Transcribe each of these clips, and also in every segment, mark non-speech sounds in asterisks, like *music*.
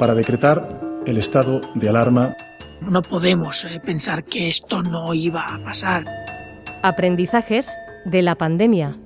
para decretar el estado de alarma. No podemos eh, pensar que esto no iba a pasar. Aprendizajes de la pandemia.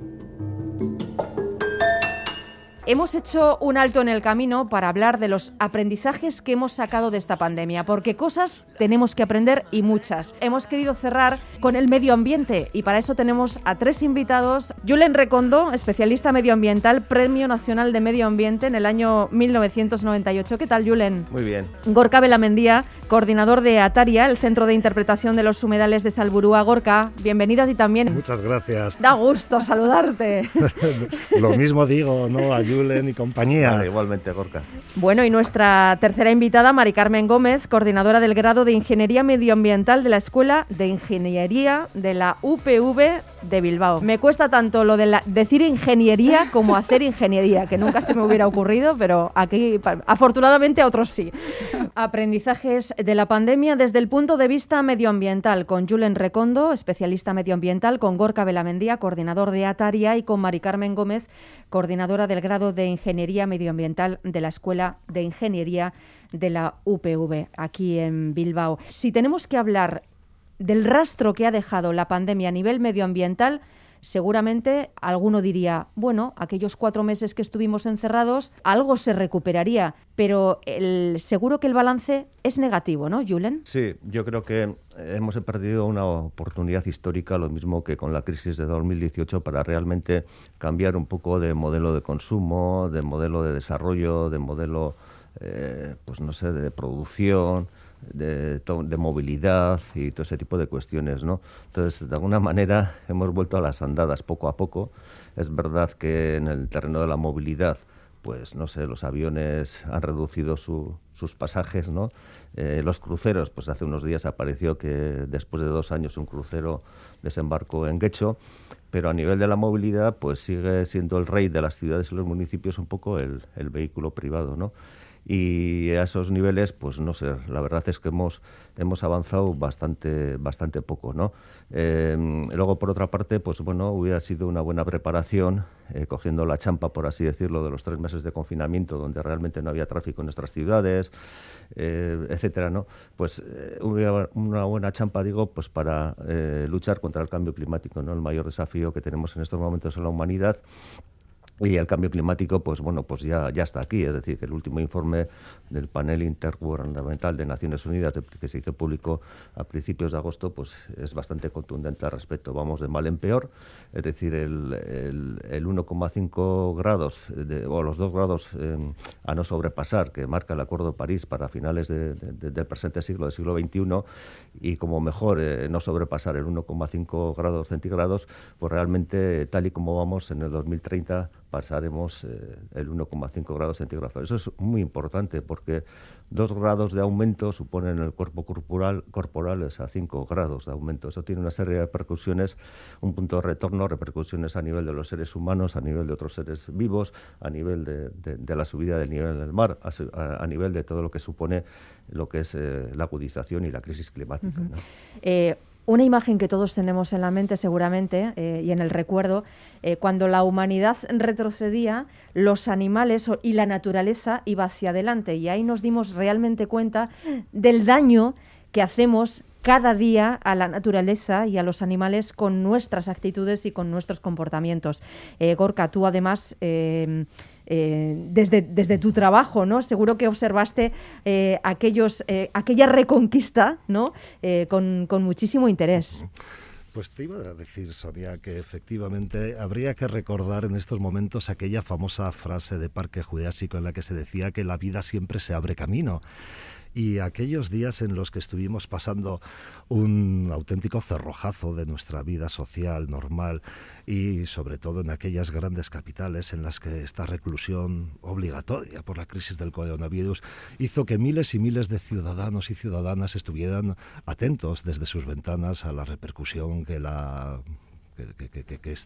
Hemos hecho un alto en el camino para hablar de los aprendizajes que hemos sacado de esta pandemia, porque cosas tenemos que aprender y muchas. Hemos querido cerrar con el medio ambiente y para eso tenemos a tres invitados. Julen Recondo, especialista medioambiental, Premio Nacional de Medio Ambiente en el año 1998. ¿Qué tal, Julen? Muy bien. Gorka Belamendía, coordinador de Ataria, el Centro de Interpretación de los Humedales de Salburúa. Gorka, bienvenido a ti también. Muchas gracias. Da gusto saludarte. *laughs* Lo mismo digo, ¿no? *laughs* Julen y compañía. igualmente, Gorka. Bueno, y nuestra tercera invitada, Mari Carmen Gómez, coordinadora del grado de Ingeniería Medioambiental de la Escuela de Ingeniería de la UPV de Bilbao. Me cuesta tanto lo de decir ingeniería como hacer ingeniería, que nunca se me hubiera ocurrido, pero aquí afortunadamente a otros sí. Aprendizajes de la pandemia desde el punto de vista medioambiental, con Julen Recondo, especialista medioambiental, con Gorka Belamendía, coordinador de Ataria, y con Mari Carmen Gómez, coordinadora del grado de Ingeniería Medioambiental de la Escuela de Ingeniería de la UPV, aquí en Bilbao. Si tenemos que hablar del rastro que ha dejado la pandemia a nivel medioambiental, seguramente alguno diría, bueno, aquellos cuatro meses que estuvimos encerrados, algo se recuperaría, pero seguro que el balance es negativo, ¿no, Julen? Sí, yo creo que hemos perdido una oportunidad histórica, lo mismo que con la crisis de 2018, para realmente cambiar un poco de modelo de consumo, de modelo de desarrollo, de modelo, eh, pues no sé, de producción de, de, movilidad y todo ese tipo de cuestiones, ¿no? Entonces, de alguna manera hemos vuelto a las andadas poco a poco. Es verdad que en el terreno de la movilidad, pues no sé, los aviones han reducido sus pasajes, ¿no? Eh, los cruceros, pues hace unos días apareció que después de dos años un crucero desembarcó en Guecho, pero a nivel de la movilidad, pues sigue siendo el rey de las ciudades y los municipios un poco el, el vehículo privado, ¿no? Y a esos niveles, pues no sé, la verdad es que hemos, hemos avanzado bastante, bastante poco, ¿no? Eh, luego, por otra parte, pues bueno, hubiera sido una buena preparación, eh, cogiendo la champa, por así decirlo, de los tres meses de confinamiento, donde realmente no había tráfico en nuestras ciudades, eh, etcétera, ¿no? Pues hubiera una buena champa, digo, pues para luchar contra el cambio climático, ¿no? El mayor desafío que tenemos en estos momentos en la humanidad y el cambio climático, pues bueno, pues ya, ya está aquí. Es decir, que el último informe del panel intergubernamental de Naciones Unidas que se hizo público a principios de agosto, pues es bastante contundente al respecto. Vamos de mal en peor. Es decir, el, el, 1,5 grados o los 2 grados em, a no sobrepasar que marca el Acuerdo de París para finales del presente siglo, del siglo XXI, y como mejor eh, no sobrepasar el 1,5 grados centígrados, pues realmente tal y como vamos en el 2030 pasaremos eh, el 1,5 grados centígrados. Eso es muy importante porque dos grados de aumento suponen en el cuerpo corporal, corporal es a 5 grados de aumento. Eso tiene una serie de repercusiones, un punto de retorno, repercusiones a nivel de los seres humanos, a nivel de otros seres vivos, a nivel de, la subida del nivel del mar, a, nivel de todo lo que supone lo que es eh, la agudización y la crisis climática. Una imagen que todos tenemos en la mente seguramente eh, y en el recuerdo, eh, cuando la humanidad retrocedía, los animales y la naturaleza iba hacia adelante y ahí nos dimos realmente cuenta del daño que hacemos cada día a la naturaleza y a los animales con nuestras actitudes y con nuestros comportamientos. Eh, Gorka, tú además eh, desde, desde tu trabajo, ¿no? Seguro que observaste eh, aquellos, eh, aquella reconquista, ¿no? Con, con, muchísimo interés. Pues te iba a decir, Sonia, que efectivamente habría que recordar en estos momentos aquella famosa frase de Parque Jurásico en la que se decía que la vida siempre se abre camino y aquellos días en los que estuvimos pasando un auténtico cerrojazo de nuestra vida social normal y sobre todo en aquellas grandes capitales en las que esta reclusión obligatoria por la crisis del coronavirus hizo que miles y miles de ciudadanos y ciudadanas estuvieran atentos desde sus ventanas a la repercusión que la que,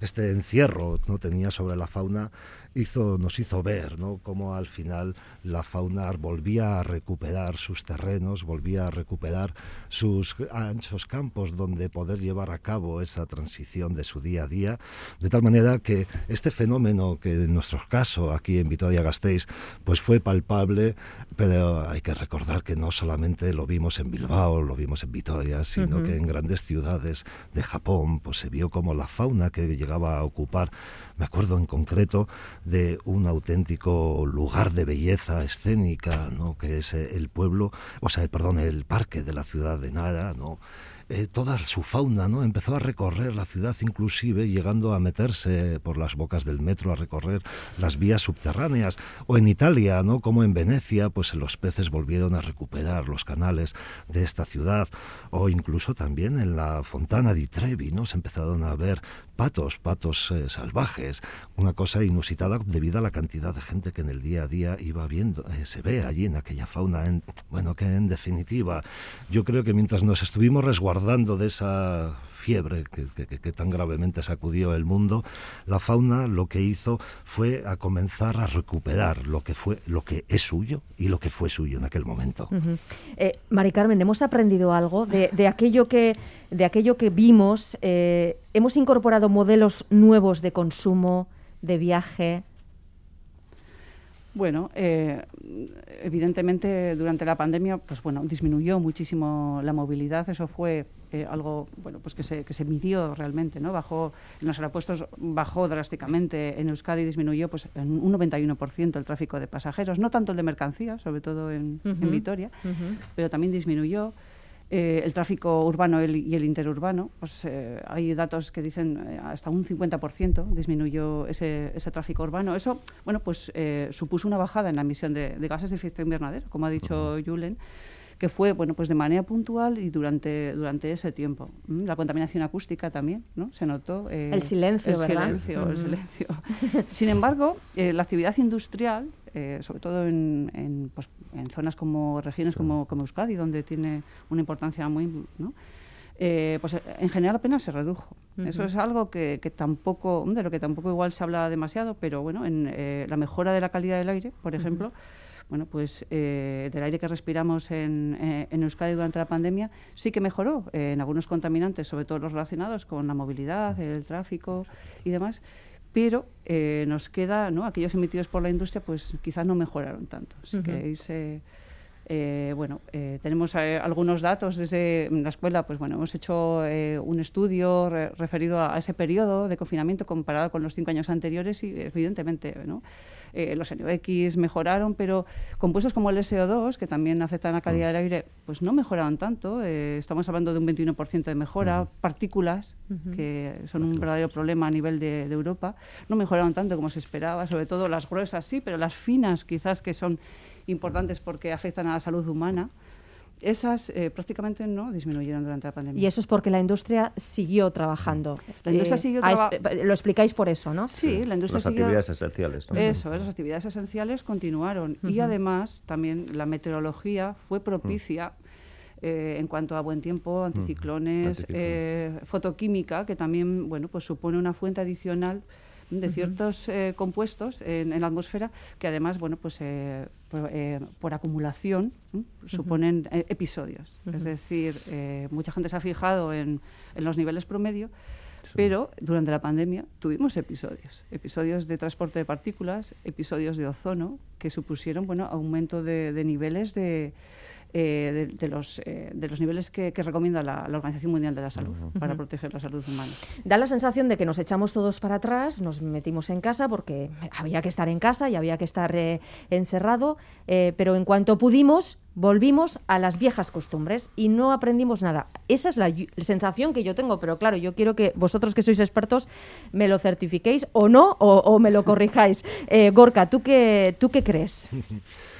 este encierro no tenía sobre la fauna hizo, nos hizo ver ¿no? cómo al final la fauna volvía a recuperar sus terrenos, volvía a recuperar sus anchos campos donde poder llevar a cabo esa transición de su día a día, de tal manera que este fenómeno que en nuestro caso aquí en Vitoria-Gasteiz pues fue palpable, pero hay que recordar que no solamente lo vimos en Bilbao, lo vimos en Vitoria, sino que en grandes ciudades de Japón pues se vio como la fauna que llegaba a ocupar me acuerdo en concreto de un auténtico lugar de belleza escénica, ¿no? que es eh, el pueblo, o sea, perdón, el parque de la ciudad de Nara, ¿no? Eh, toda su fauna, ¿no? Empezó a recorrer la ciudad, inclusive llegando a meterse por las bocas del metro, a recorrer las vías subterráneas. O en Italia, ¿no? Como en Venecia, pues los peces volvieron a recuperar los canales de esta ciudad. O incluso también en la Fontana di Trevi, ¿no? Se empezaron a ver patos, patos eh, salvajes, una cosa inusitada debido a la cantidad de gente que en el día a día iba viendo, eh, se ve allí en aquella fauna. En, bueno, que en definitiva, yo creo que mientras nos estuvimos resguardando de esa fiebre que, tan gravemente sacudió el mundo, la fauna lo que hizo fue a comenzar a recuperar lo que fue, lo que es suyo y lo que fue suyo en aquel momento. Eh, Mari Carmen, hemos aprendido algo de, aquello que de aquello que vimos. Eh, hemos incorporado modelos nuevos de consumo, de viaje. Bueno, eh, evidentemente durante la pandemia, pues bueno, disminuyó muchísimo la movilidad. Eso fue eh, algo, bueno, pues que se, que se midió realmente, ¿no? Bajó en los aeropuertos bajó drásticamente. En Euskadi disminuyó, pues en un 91% el tráfico de pasajeros, no tanto el de mercancías, sobre todo en, Vitoria, pero también disminuyó. Eh, el tráfico urbano y el interurbano, pues eh, hay datos que dicen eh, hasta un 50% disminuyó ese, ese, tráfico urbano. Eso, bueno, pues supuso una bajada en la emisión de, gases de efecto invernadero, como ha dicho Julen que fue bueno pues de manera puntual y durante durante ese tiempo. La contaminación acústica también no se notó el silencio el silencio el silencio. *laughs* Sin embargo la actividad industrial eh, sobre todo en, pues, en, zonas como regiones como, como, Euskadi, donde tiene una importancia muy... ¿no? Eh, pues en general apenas se redujo. Eso es algo que, que, tampoco, de lo que tampoco igual se habla demasiado, pero bueno, en eh, la mejora de la calidad del aire, por ejemplo, bueno, pues del aire que respiramos en, en, Euskadi durante la pandemia sí que mejoró en algunos contaminantes, sobre todo los relacionados con la movilidad, el tráfico y demás pero eh, nos queda, ¿no? Aquellos emitidos por la industria, pues quizás no mejoraron tanto. Así que se, eh, bueno, eh, tenemos algunos datos desde la escuela, pues bueno, hemos hecho un estudio referido a, ese periodo de confinamiento comparado con los cinco años anteriores y evidentemente, ¿no? Eh, los NOx mejoraron, pero compuestos como el SO2, que también afectan la calidad del aire, pues no mejoraron tanto. Eh, estamos hablando de un 21% de mejora. Partículas, que son un verdadero problema a nivel de, Europa, no mejoraron tanto como se esperaba, sobre todo las gruesas sí, pero las finas quizás que son importantes porque afectan a la salud humana esas eh, prácticamente no disminuyeron durante la pandemia. Y eso es porque la industria siguió trabajando. La industria eh, siguió eh, Lo explicáis por eso, ¿no? Sí, la industria las actividades esenciales. Eso, las actividades esenciales continuaron. Y además también la meteorología fue propicia. en cuanto a buen tiempo, anticiclones, fotoquímica, que también bueno, pues supone una fuente adicional de ciertos eh, compuestos en, la atmósfera que además, bueno, pues eh, eh, por, acumulación suponen episodios. Es decir, mucha gente se ha fijado en, en los niveles promedio, pero durante la pandemia tuvimos episodios, episodios de transporte de partículas, episodios de ozono que supusieron, bueno, aumento de niveles de eh, de, los, eh, de los niveles que, recomienda la, Organización Mundial de la Salud para proteger la salud humana. Da la sensación de que nos echamos todos para atrás, nos metimos en casa porque había que estar en casa y había que estar eh, encerrado, pero en cuanto pudimos, volvimos a las viejas costumbres y no aprendimos nada. Esa es la sensación que yo tengo, pero claro, yo quiero que vosotros que sois expertos me lo certifiquéis o no, o, me lo corrijáis. Gorka, ¿tú qué, ¿tú qué crees? *laughs*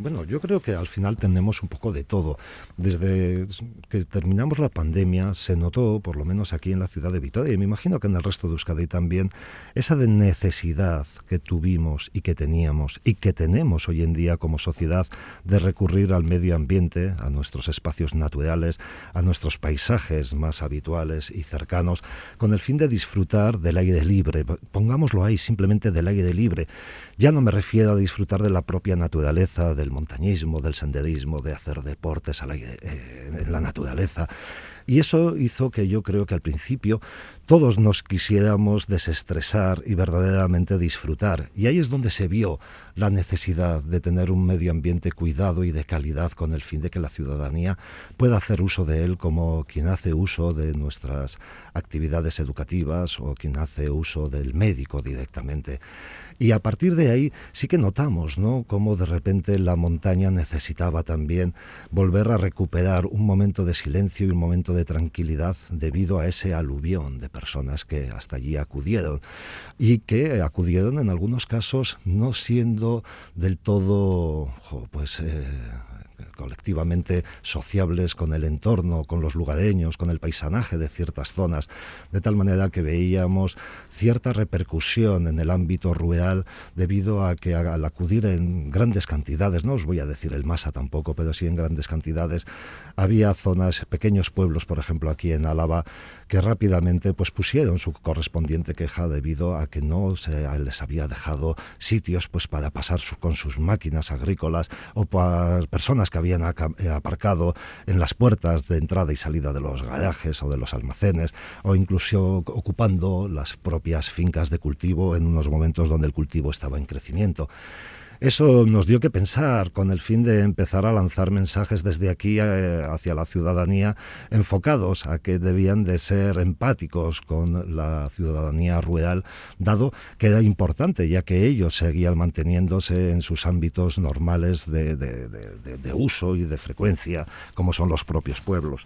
Bueno, yo creo que al final tenemos un poco de todo. Desde que terminamos la pandemia se notó, por lo menos aquí en la ciudad de Vitoria, y me imagino que en el resto de Euskadi también, esa de necesidad que tuvimos y que teníamos y que tenemos hoy en día como sociedad de recurrir al medio ambiente, a nuestros espacios naturales, a nuestros paisajes más habituales y cercanos, con el fin de disfrutar del aire libre. Pongámoslo ahí, simplemente del aire libre. Ya no me refiero a disfrutar de la propia naturaleza, del montañismo, del senderismo, de hacer deportes eh, en la naturaleza. Y eso hizo que yo creo que al principio todos nos quisiéramos desestresar y verdaderamente disfrutar. Y ahí es donde se vio la necesidad de tener un medio ambiente cuidado y de calidad con el fin de que la ciudadanía pueda hacer uso de él como quien hace uso de nuestras actividades educativas o quien hace uso del médico directamente. Y a partir de ahí sí que notamos, ¿no? Cómo de repente la montaña necesitaba también volver a recuperar un momento de silencio y un momento de tranquilidad debido a ese aluvión de personas que hasta allí acudieron y que acudieron en algunos casos no siendo del todo, pues. Eh, colectivamente sociables con el entorno, con los lugareños, con el paisanaje de ciertas zonas, de tal manera que veíamos cierta repercusión en el ámbito rural debido a que al acudir en grandes cantidades, no os voy a decir el masa tampoco, pero sí en grandes cantidades, había zonas, pequeños pueblos, por ejemplo, aquí en Álava, que rápidamente pues pusieron su correspondiente queja debido a que no se les había dejado sitios pues para pasar con sus máquinas agrícolas o para personas que habían eh, aparcado en las puertas de entrada y salida de los garajes o de los almacenes o incluso ocupando las propias fincas de cultivo en unos momentos donde el cultivo estaba en crecimiento. Eso nos dio que pensar con el fin de empezar a lanzar mensajes desde aquí eh, hacia la ciudadanía enfocados a que debían de ser empáticos con la ciudadanía rural, dado que era importante, ya que ellos seguían manteniéndose en sus ámbitos normales de, de uso y de frecuencia, como son los propios pueblos.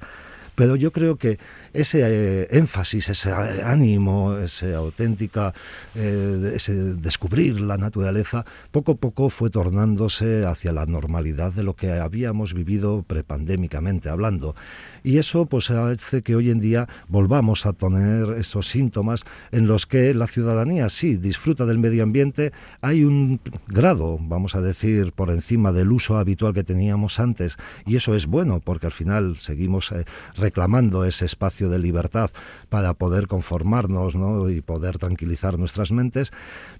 Pero yo creo que ese eh, énfasis, ese ánimo, ese auténtica, eh, ese descubrir la naturaleza, poco a poco fue tornándose hacia la normalidad de lo que habíamos vivido prepandémicamente hablando. Y eso pues hace que hoy en día volvamos a tener esos síntomas en los que la ciudadanía sí disfruta del medio ambiente, hay un grado, vamos a decir, por encima del uso habitual que teníamos antes, y eso es bueno porque al final seguimos eh, reclamando ese espacio de libertad para poder conformarnos y poder tranquilizar nuestras mentes.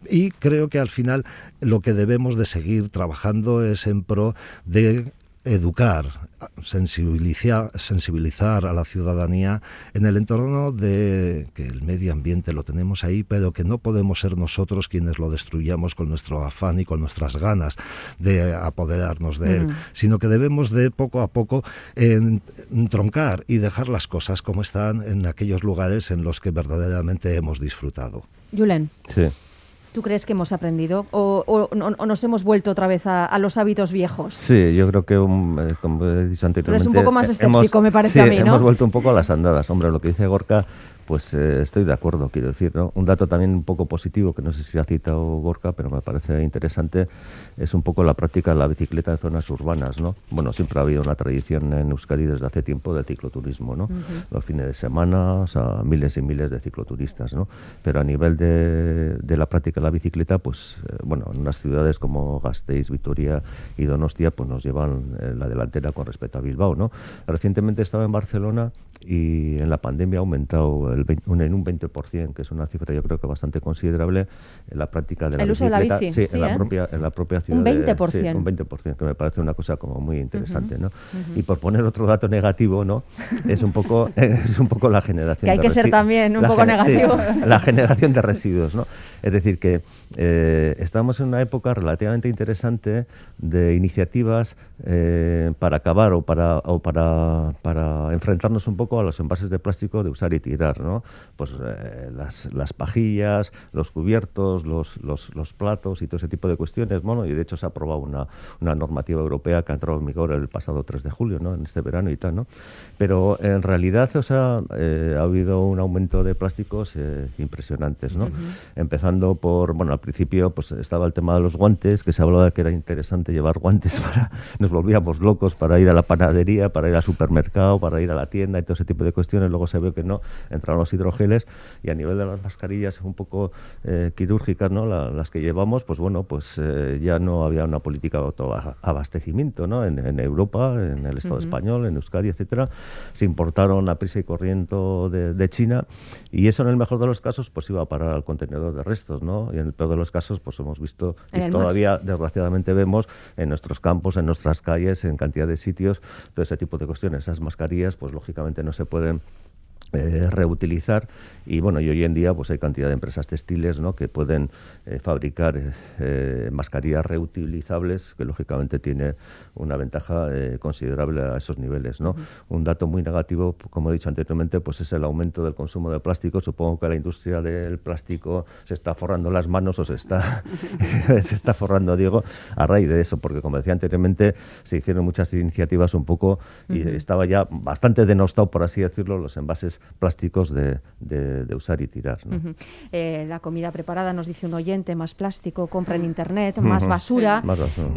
Y creo que al final lo que debemos de seguir trabajando es en pro de educar, sensibilizar, sensibilizar a la ciudadanía en el entorno de que el medio ambiente lo tenemos ahí, pero que no podemos ser nosotros quienes lo destruyamos con nuestro afán y con nuestras ganas de apoderarnos de él, sino que debemos de poco a poco troncar y dejar las cosas como están en aquellos lugares en los que verdaderamente hemos disfrutado. Julen. Sí. ¿Tú crees que hemos aprendido o, nos hemos vuelto otra vez a, los hábitos viejos? Sí, yo creo que, eh, como he dicho anteriormente... Pero es un poco más escéptico, me parece a mí, ¿no? hemos vuelto un poco a las andadas. Hombre, lo que dice Gorka pues eh, estoy de acuerdo, quiero decir. ¿no? Un dato también un poco positivo, que no sé si ha citado Gorka, pero me parece interesante, es un poco la práctica de la bicicleta en zonas urbanas. ¿no? Bueno, siempre ha habido una tradición en Euskadi desde hace tiempo del cicloturismo. ¿no? Los fines de semana, o sea, miles y miles de cicloturistas. ¿no? Pero a nivel de, de la práctica de la bicicleta, pues eh, bueno, en unas ciudades como Gasteiz, Vitoria y Donostia, pues nos llevan eh, la delantera con respecto a Bilbao. ¿no? Recientemente estaba en Barcelona y en la pandemia ha aumentado en un 20%, que es una cifra yo creo que bastante considerable en la práctica de la el uso de la bici, sí, en, la ¿eh? propia, en la propia ciudad. Un 20%. sí, un 20%, que me parece una cosa como muy interesante, ¿no? Y por poner otro dato negativo, ¿no? Es un poco, *laughs* es un poco la generación Que hay que ser también un poco negativo. la generación de residuos, ¿no? Es decir, que eh, estamos en una época relativamente interesante de iniciativas eh, para acabar o para, o para, para enfrentarnos un poco a los envases de plástico de usar y tirar, ¿no? Pues eh, las, las, pajillas, los cubiertos, los, los, los, platos y todo ese tipo de cuestiones, bueno, y de hecho se ha aprobado una, una normativa europea que ha entrado en vigor el pasado 3 de julio, ¿no? En este verano y tal, ¿no? Pero en realidad, o sea, ha habido un aumento de plásticos impresionantes, ¿no? Empezando empezando por, bueno, al principio pues estaba el tema de los guantes, que se hablaba que era interesante llevar guantes *laughs* para, nos volvíamos locos para ir a la panadería, para ir al supermercado, para ir a la tienda y todo ese tipo de cuestiones. Luego se ve que no, entraron los hidrogeles y a nivel de las mascarillas un poco eh, quirúrgicas, ¿no? las que llevamos, pues bueno, pues eh, ya no había una política de autoabastecimiento, ¿no? En, Europa, en el Estado español, en Euskadi, etcétera, se importaron a prisa y corriendo de, de China y eso en el mejor de los casos pues iba a parar al contenedor de restos, ¿no? Y en el peor de los casos pues hemos visto y todavía desgraciadamente vemos en nuestros campos, en nuestras calles, en cantidad de sitios, todo ese tipo de cuestiones. Esas mascarillas pues lógicamente no se pueden eh, reutilizar y bueno y hoy en día pues hay cantidad de empresas textiles ¿no? que pueden eh, fabricar eh, mascarillas reutilizables que lógicamente tiene una ventaja considerable a esos niveles ¿no? un dato muy negativo como he dicho anteriormente pues es el aumento del consumo de plástico supongo que la industria del plástico se está forrando las manos o se está *laughs* *laughs* se está forrando Diego a raíz de eso porque como decía anteriormente se hicieron muchas iniciativas un poco y estaba ya bastante denostado por así decirlo los envases plásticos de, de, usar y tirar. Eh, la comida preparada, nos dice un oyente, más plástico, compra en Internet, más basura,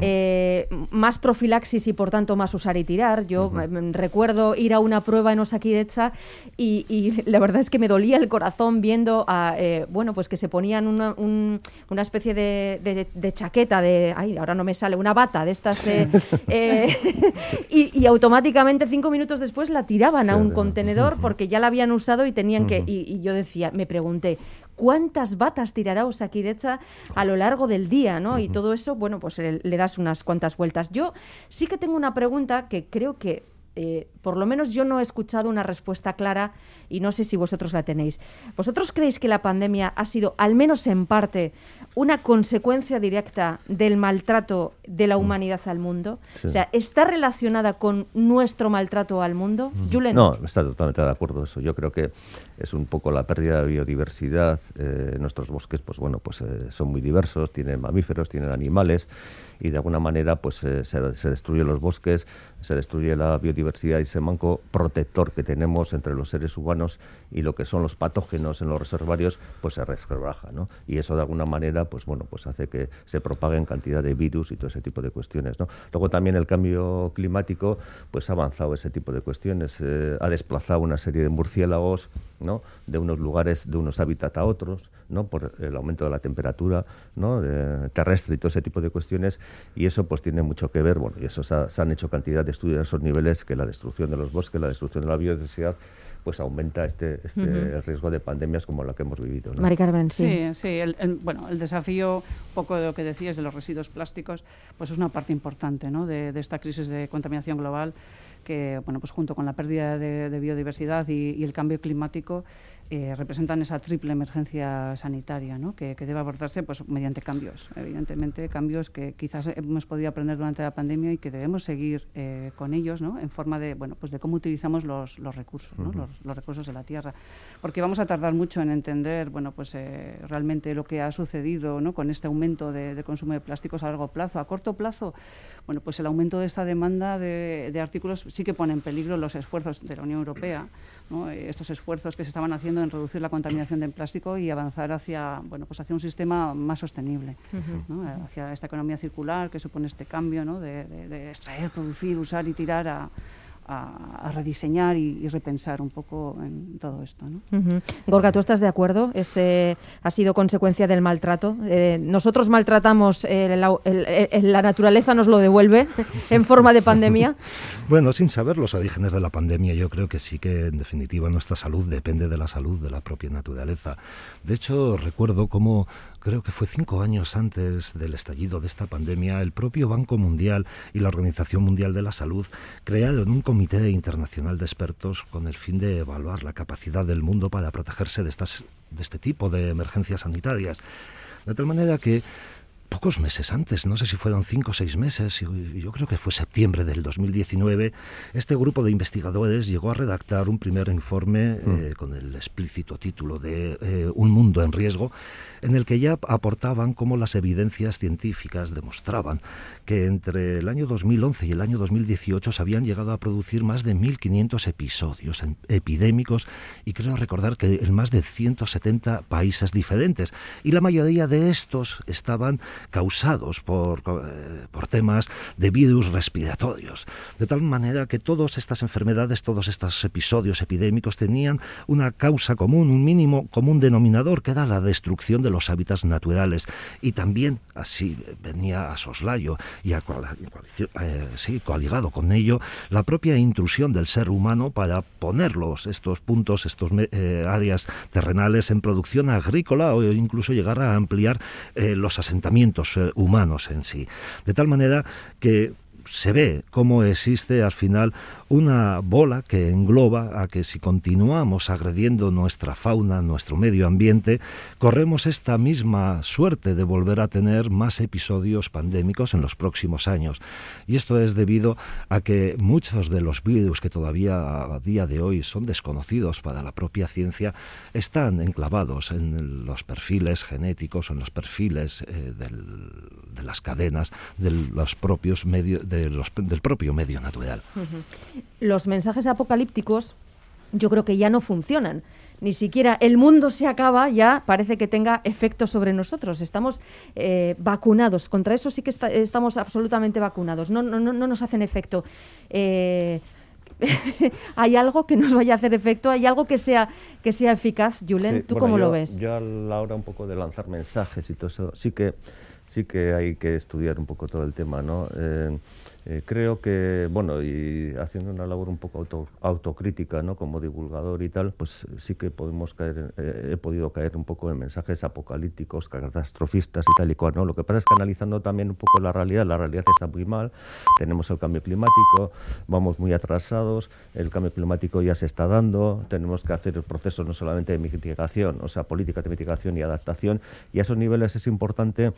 eh, más, profilaxis y por tanto más usar y tirar. Yo recuerdo ir a una prueba en Osakidecha y, y, *laughs* la verdad es que me dolía el corazón viendo a, eh, bueno, pues que se ponían una, una especie de, de, chaqueta de, ay, ahora no me sale, una bata de estas *laughs* y, y, automáticamente cinco minutos después la tiraban a un contenedor porque ya la habían usado y tenían que... Y, yo decía, me pregunté, ¿cuántas batas tirará Osakidecha a lo largo del día? ¿no? Y todo eso, bueno, pues le, das unas cuantas vueltas. Yo sí que tengo una pregunta que creo que eh, por lo menos yo no he escuchado una respuesta clara y no sé si vosotros la tenéis. ¿Vosotros creéis que la pandemia ha sido, al menos en parte, una consecuencia directa del maltrato de la mm. humanidad al mundo? O sea, ¿está relacionada con nuestro maltrato al mundo? Mm. No, está totalmente de acuerdo eso. Yo creo que es un poco la pérdida de biodiversidad. Eh, nuestros bosques, pues bueno, pues eh, son muy diversos, tienen mamíferos, tienen animales y de alguna manera pues eh, se, se destruyen los bosques, se destruye la biodiversidad y ese manco protector que tenemos entre los seres humanos y lo que son los patógenos en los reservarios, pues se resquebraja, ¿no? Y eso de alguna manera pues bueno, pues hace que se propaguen cantidad de virus y todo ese tipo de cuestiones, ¿no? Luego también el cambio climático, pues ha avanzado ese tipo de cuestiones, eh, ha desplazado una serie de murciélagos, ¿no? De unos lugares, de unos hábitats a otros, ¿no? Por el aumento de la temperatura, ¿no? terrestre y todo ese tipo de cuestiones, y eso pues tiene mucho que ver, bueno, y eso se, han hecho cantidad de estudios a esos niveles que la destrucción de los bosques, la destrucción de la biodiversidad pues aumenta este, este riesgo de pandemias como la que hemos vivido. ¿no? Mari Carmen, sí. Sí, el, bueno, el desafío, un poco de lo que decías de los residuos plásticos, pues es una parte importante ¿no? de, de esta crisis de contaminación global que, bueno, pues junto con la pérdida de, biodiversidad y, el cambio climático, eh, representan esa triple emergencia sanitaria ¿no? que, debe abordarse pues, mediante cambios, evidentemente cambios que quizás hemos podido aprender durante la pandemia y que debemos seguir eh, con ellos ¿no? en forma de, bueno, pues de cómo utilizamos los, los recursos, ¿no? los, recursos de la tierra. Porque vamos a tardar mucho en entender bueno, pues, eh, realmente lo que ha sucedido ¿no? con este aumento de, consumo de plásticos a largo plazo. A corto plazo, bueno, pues el aumento de esta demanda de, de artículos sí que pone en peligro los esfuerzos de la Unión Europea, estos esfuerzos que se estaban haciendo en reducir la contaminación del plástico y avanzar hacia, bueno, pues hacia un sistema más sostenible, hacia esta economía circular que supone este cambio de extraer, producir, usar y tirar a a, rediseñar y, repensar un poco en todo esto. ¿no? Gorga, ¿tú estás de acuerdo? Ese ha sido consecuencia del maltrato. Eh, nosotros maltratamos, eh, la, naturaleza nos lo devuelve *laughs* en forma de pandemia. *laughs* Bueno, sin saber los orígenes de la pandemia, yo creo que sí que en definitiva nuestra salud depende de la salud de la propia naturaleza. De hecho, recuerdo cómo creo que fue cinco años antes del estallido de esta pandemia, el propio Banco Mundial y la Organización Mundial de la Salud crearon un comité internacional de expertos con el fin de evaluar la capacidad del mundo para protegerse de, estas, de este tipo de emergencias sanitarias. De tal manera que pocos meses antes, no sé si fueron cinco o seis meses, yo creo que fue septiembre del 2019, este grupo de investigadores llegó a redactar un primer informe mm. eh, con el explícito título de eh, Un mundo en riesgo, en el que ya aportaban cómo las evidencias científicas demostraban que entre el año 2011 y el año 2018 se habían llegado a producir más de 1.500 episodios epidémicos y creo recordar que en más de 170 países diferentes. Y la mayoría de estos estaban causados por, eh, por temas de virus respiratorios. De tal manera que todas estas enfermedades, todos estos episodios epidémicos tenían una causa común, un mínimo común denominador, que era la destrucción de los hábitats naturales. Y también así venía a soslayo y a, eh, con ello la propia intrusión del ser humano para ponerlos, estos puntos, estos eh, áreas terrenales en producción agrícola o incluso llegar a ampliar los asentamientos humanos en sí. De tal manera que se ve cómo existe al final una bola que engloba a que si continuamos agrediendo nuestra fauna, nuestro medio ambiente, corremos esta misma suerte de volver a tener más episodios pandémicos en los próximos años. Y esto es debido a que muchos de los virus que todavía a día de hoy son desconocidos para la propia ciencia están enclavados en los perfiles genéticos, en los perfiles eh, de las cadenas de los propios medios del propio medio natural. Los mensajes apocalípticos yo creo que ya no funcionan. Ni siquiera el mundo se acaba, ya parece que tenga efecto sobre nosotros. Estamos eh, vacunados. Contra eso sí que estamos absolutamente vacunados. No, no, no, nos hacen efecto. Eh, *laughs* ¿Hay algo que nos vaya a hacer efecto? ¿Hay algo que sea, que sea eficaz? Julen, ¿tú cómo lo ves? Yo a la hora un poco de lanzar mensajes y todo eso, sí que, sí que hay que estudiar un poco todo el tema, ¿no? Eh, eh, creo que, bueno, y haciendo una labor un poco autocrítica, ¿no? Como divulgador y tal, pues sí que podemos caer, eh, he podido caer un poco en mensajes apocalípticos, catastrofistas y tal y cual, ¿no? Lo que pasa es que analizando también un poco la realidad, la realidad está muy mal, tenemos el cambio climático, vamos muy atrasados, el cambio climático ya se está dando, tenemos que hacer procesos no solamente de mitigación, o sea, políticas de mitigación y adaptación, y a esos niveles es importante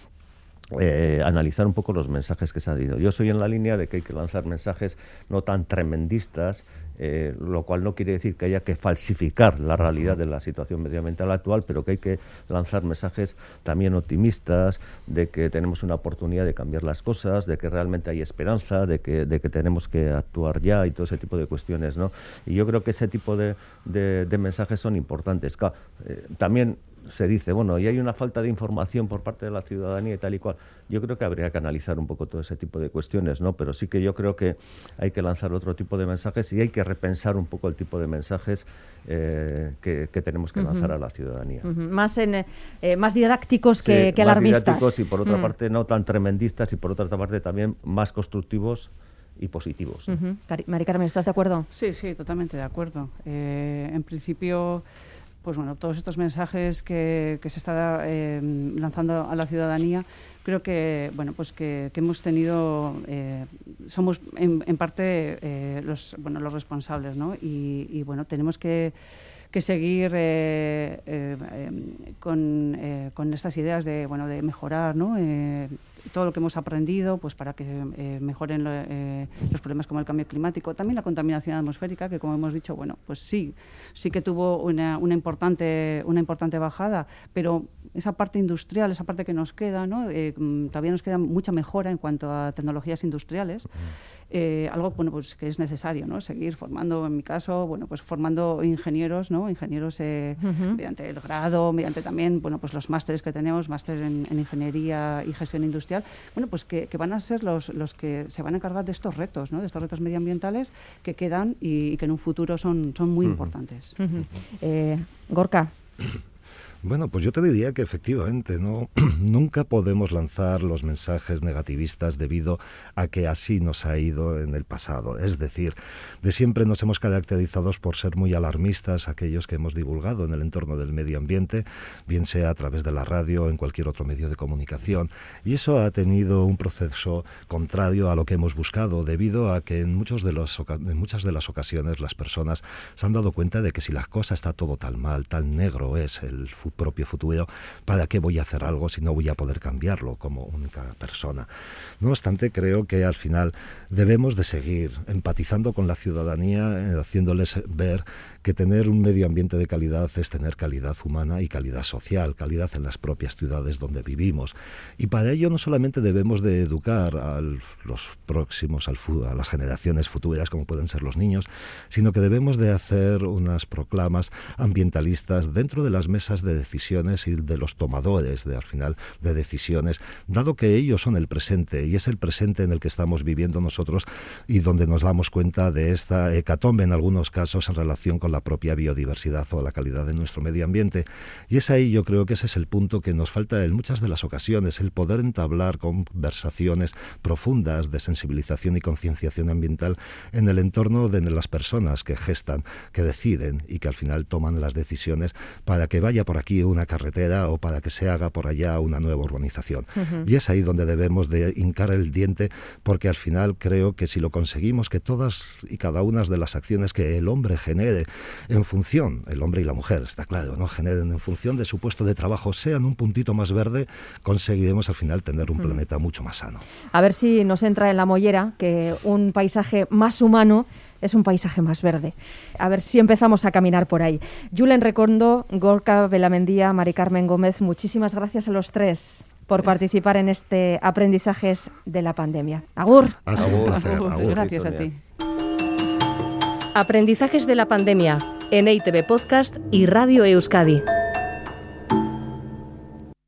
eh, analizar un poco los mensajes que se ha dado. Yo soy en la línea de que hay que lanzar mensajes no tan tremendistas, eh, lo cual no quiere decir que haya que falsificar la realidad de la situación medioambiental actual, pero que hay que lanzar mensajes también optimistas, de que tenemos una oportunidad de cambiar las cosas, de que realmente hay esperanza, de que, tenemos que actuar ya y todo ese tipo de cuestiones. ¿no? Y yo creo que ese tipo de, de, mensajes son importantes. Eh, también se dice, bueno, y hay una falta de información por parte de la ciudadanía y tal y cual. Yo creo que habría que analizar un poco todo ese tipo de cuestiones, ¿no? Pero sí que yo creo que hay que lanzar otro tipo de mensajes y hay que repensar un poco el tipo de mensajes eh, que, tenemos que lanzar a la ciudadanía. Más en eh, más didácticos que, que alarmistas. didácticos y por otra mm. parte no tan tremendistas y por otra parte también más constructivos y positivos. Mari Carmen, ¿estás de acuerdo? Sí, sí, totalmente de acuerdo. Eh, en principio pues bueno, todos estos mensajes que, se está eh, lanzando a la ciudadanía, creo que bueno, pues que, hemos tenido, eh, somos en, parte eh, los, bueno, los responsables, ¿no? Y, bueno, tenemos que seguir con, con, estas ideas de, bueno, de mejorar ¿no? Todo lo que hemos aprendido pues para que eh, mejoren eh, los problemas como el cambio climático. También la contaminación atmosférica, que como hemos dicho, bueno, pues sí, sí que tuvo una, una importante, una importante bajada, pero esa parte industrial, esa parte que nos queda, ¿no? Eh, mm, todavía nos queda mucha mejora en cuanto a tecnologías industriales. Eh, algo bueno pues que es necesario no seguir formando en mi caso bueno pues formando ingenieros no ingenieros eh, mediante el grado mediante también bueno pues los másteres que tenemos máster en, ingeniería y gestión industrial bueno pues que, van a ser los, los que se van a encargar de estos retos no de estos retos medioambientales que quedan y, que en un futuro son son muy importantes. Eh, Gorka Bueno, pues yo te diría que efectivamente no *clears throat* nunca podemos lanzar los mensajes negativistas debido a que así nos ha ido en el pasado. Es decir, de siempre nos hemos caracterizado por ser muy alarmistas aquellos que hemos divulgado en el entorno del medio ambiente, bien sea a través de la radio o en cualquier otro medio de comunicación. Y eso ha tenido un proceso contrario a lo que hemos buscado, debido a que en, muchos de los, en muchas de las ocasiones las personas se han dado cuenta de que si la cosa está todo tan mal, tan negro es el futuro, su propio futuro, ¿para qué voy a hacer algo si no voy a poder cambiarlo como única persona? No obstante, creo que al final debemos de seguir empatizando con la ciudadanía, eh, haciéndoles ver que tener un medio ambiente de calidad es tener calidad humana y calidad social, calidad en las propias ciudades donde vivimos. Y para ello no solamente debemos de educar a los próximos, a las generaciones futuras, como pueden ser los niños, sino que debemos de hacer unas proclamas ambientalistas dentro de las mesas de decisiones y de los tomadores, de, al final, de decisiones, dado que ellos son el presente y es el presente en el que estamos viviendo nosotros y donde nos damos cuenta de esta hecatombe en algunos casos en relación con la la propia biodiversidad o la calidad de nuestro medio ambiente. Y es ahí yo creo que ese es el punto que nos falta en muchas de las ocasiones, el poder entablar conversaciones profundas de sensibilización y concienciación ambiental en el entorno de las personas que gestan, que deciden y que al final toman las decisiones para que vaya por aquí una carretera o para que se haga por allá una nueva urbanización. Y es ahí donde debemos de hincar el diente porque al final creo que si lo conseguimos que todas y cada una de las acciones que el hombre genere en función, el hombre y la mujer, está claro, ¿no? generen en función de su puesto de trabajo, sean un puntito más verde, conseguiremos al final tener un mm. planeta mucho más sano. A ver si nos entra en la mollera que un paisaje más humano es un paisaje más verde. A ver si empezamos a caminar por ahí. Julen Recondo, Gorka Belamendía, Mari Carmen Gómez, muchísimas gracias a los tres por participar en este aprendizajes de la pandemia. Agur. Ha sido un placer. Gracias a ti. Aprendizajes de la pandemia en EITV Podcast y Radio Euskadi.